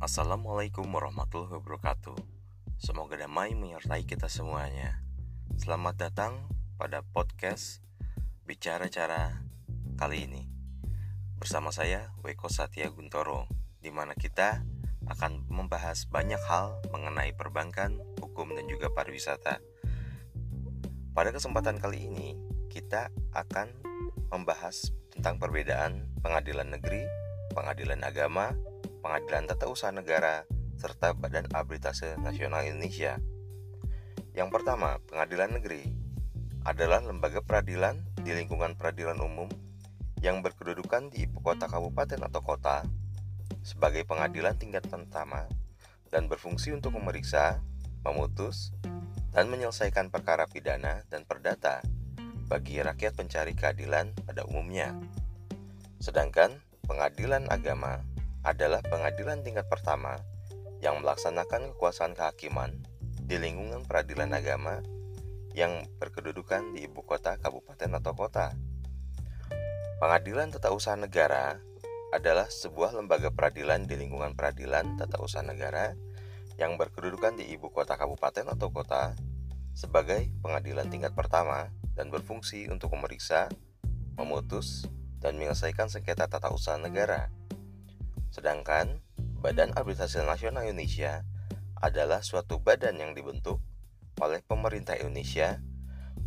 Assalamualaikum warahmatullahi wabarakatuh. Semoga damai menyertai kita semuanya. Selamat datang pada podcast Bicara Cara kali ini. Bersama saya Weko Satya Guntoro, di mana kita akan membahas banyak hal mengenai perbankan, hukum, dan juga pariwisata. Pada kesempatan kali ini, kita akan membahas tentang perbedaan pengadilan negeri, pengadilan agama, pengadilan tata usaha negara, serta Badan Arbitrase Nasional Indonesia. Yang pertama, pengadilan negeri adalah lembaga peradilan di lingkungan peradilan umum yang berkedudukan di ibu kota kabupaten atau kota sebagai pengadilan tingkat pertama dan berfungsi untuk memeriksa, memutus, dan menyelesaikan perkara pidana dan perdata bagi rakyat pencari keadilan pada umumnya. Sedangkan pengadilan agama adalah pengadilan tingkat pertama yang melaksanakan kekuasaan kehakiman di lingkungan peradilan agama yang berkedudukan di ibu kota, kabupaten, atau kota. Pengadilan Tata Usaha Negara adalah sebuah lembaga peradilan di lingkungan peradilan tata usaha negara yang berkedudukan di ibu kota kabupaten atau kota sebagai pengadilan tingkat pertama dan berfungsi untuk memeriksa, memutus, dan menyelesaikan sengketa tata usaha negara. Sedangkan Badan Arbitrase Nasional Indonesia adalah suatu badan yang dibentuk oleh pemerintah Indonesia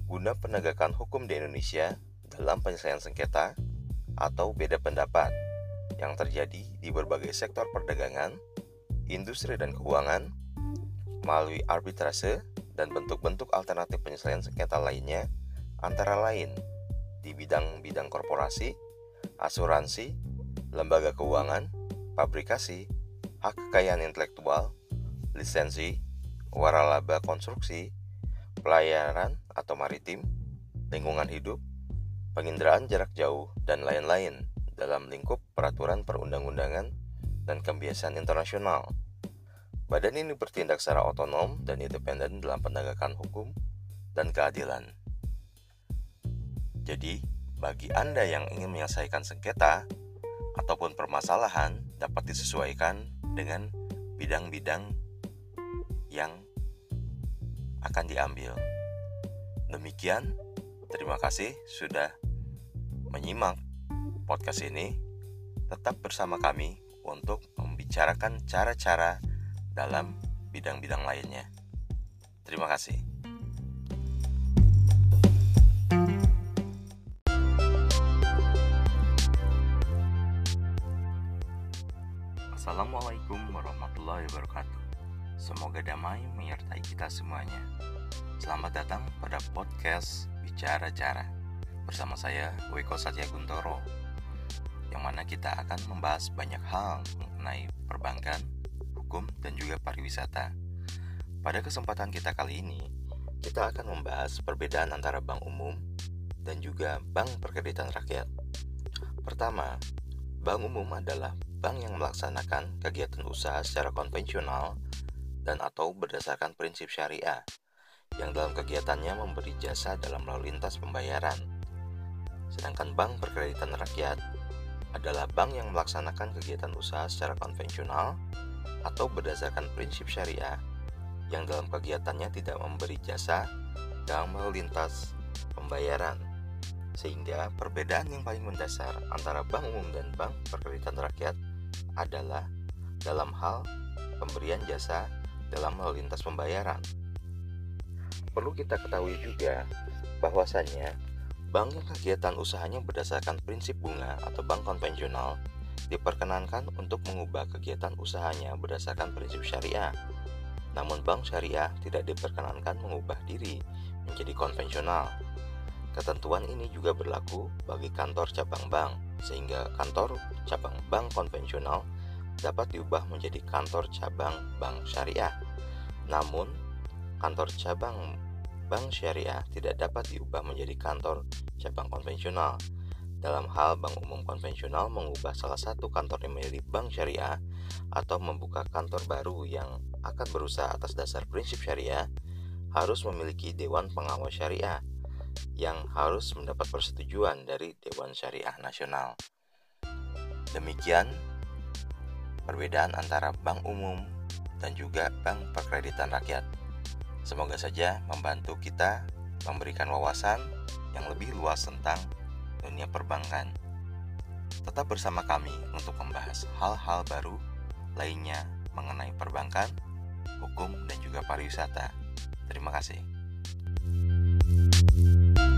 guna penegakan hukum di Indonesia dalam penyelesaian sengketa atau beda pendapat yang terjadi di berbagai sektor perdagangan, industri dan keuangan melalui arbitrase dan bentuk-bentuk alternatif penyelesaian sengketa lainnya antara lain di bidang-bidang korporasi, asuransi, lembaga keuangan, pabrikasi, hak kekayaan intelektual, lisensi, waralaba konstruksi, pelayaran atau maritim, lingkungan hidup, penginderaan jarak jauh, dan lain-lain dalam lingkup peraturan perundang-undangan dan kebiasaan internasional. Badan ini bertindak secara otonom dan independen dalam penegakan hukum dan keadilan. Jadi, bagi Anda yang ingin menyelesaikan sengketa ataupun permasalahan dapat disesuaikan dengan bidang-bidang yang akan diambil. Demikian, terima kasih sudah menyimak podcast ini. Tetap bersama kami untuk membicarakan cara-cara dalam bidang-bidang lainnya. Terima kasih. Assalamualaikum warahmatullahi wabarakatuh. Semoga damai menyertai kita semuanya. Selamat datang pada podcast Bicara Cara bersama saya Weko Satya Guntoro yang mana kita akan membahas banyak hal mengenai perbankan, hukum, dan juga pariwisata. Pada kesempatan kita kali ini, kita akan membahas perbedaan antara bank umum dan juga bank perkreditan rakyat. Pertama, bank umum adalah bank yang melaksanakan kegiatan usaha secara konvensional dan atau berdasarkan prinsip syariah yang dalam kegiatannya memberi jasa dalam lalu lintas pembayaran. Sedangkan bank perkreditan rakyat adalah bank yang melaksanakan kegiatan usaha secara konvensional atau berdasarkan prinsip syariah yang dalam kegiatannya tidak memberi jasa dalam lalu lintas pembayaran. Sehingga perbedaan yang paling mendasar antara bank umum dan bank perkreditan rakyat adalah dalam hal pemberian jasa dalam lalu lintas pembayaran. Perlu kita ketahui juga bahwasannya bank yang kegiatan usahanya berdasarkan prinsip bunga atau bank konvensional diperkenankan untuk mengubah kegiatan usahanya berdasarkan prinsip syariah. Namun bank syariah tidak diperkenankan mengubah diri menjadi konvensional. Ketentuan ini juga berlaku bagi kantor cabang bank sehingga kantor cabang bank konvensional dapat diubah menjadi kantor cabang bank syariah. Namun, kantor cabang bank syariah tidak dapat diubah menjadi kantor cabang konvensional. Dalam hal bank umum konvensional mengubah salah satu kantor menjadi bank syariah atau membuka kantor baru yang akan berusaha atas dasar prinsip syariah harus memiliki dewan pengawas syariah yang harus mendapat persetujuan dari Dewan Syariah Nasional. Demikian perbedaan antara bank umum dan juga bank perkreditan rakyat. Semoga saja membantu kita memberikan wawasan yang lebih luas tentang dunia perbankan. Tetap bersama kami untuk membahas hal-hal baru lainnya mengenai perbankan, hukum, dan juga pariwisata. Terima kasih. Thank you.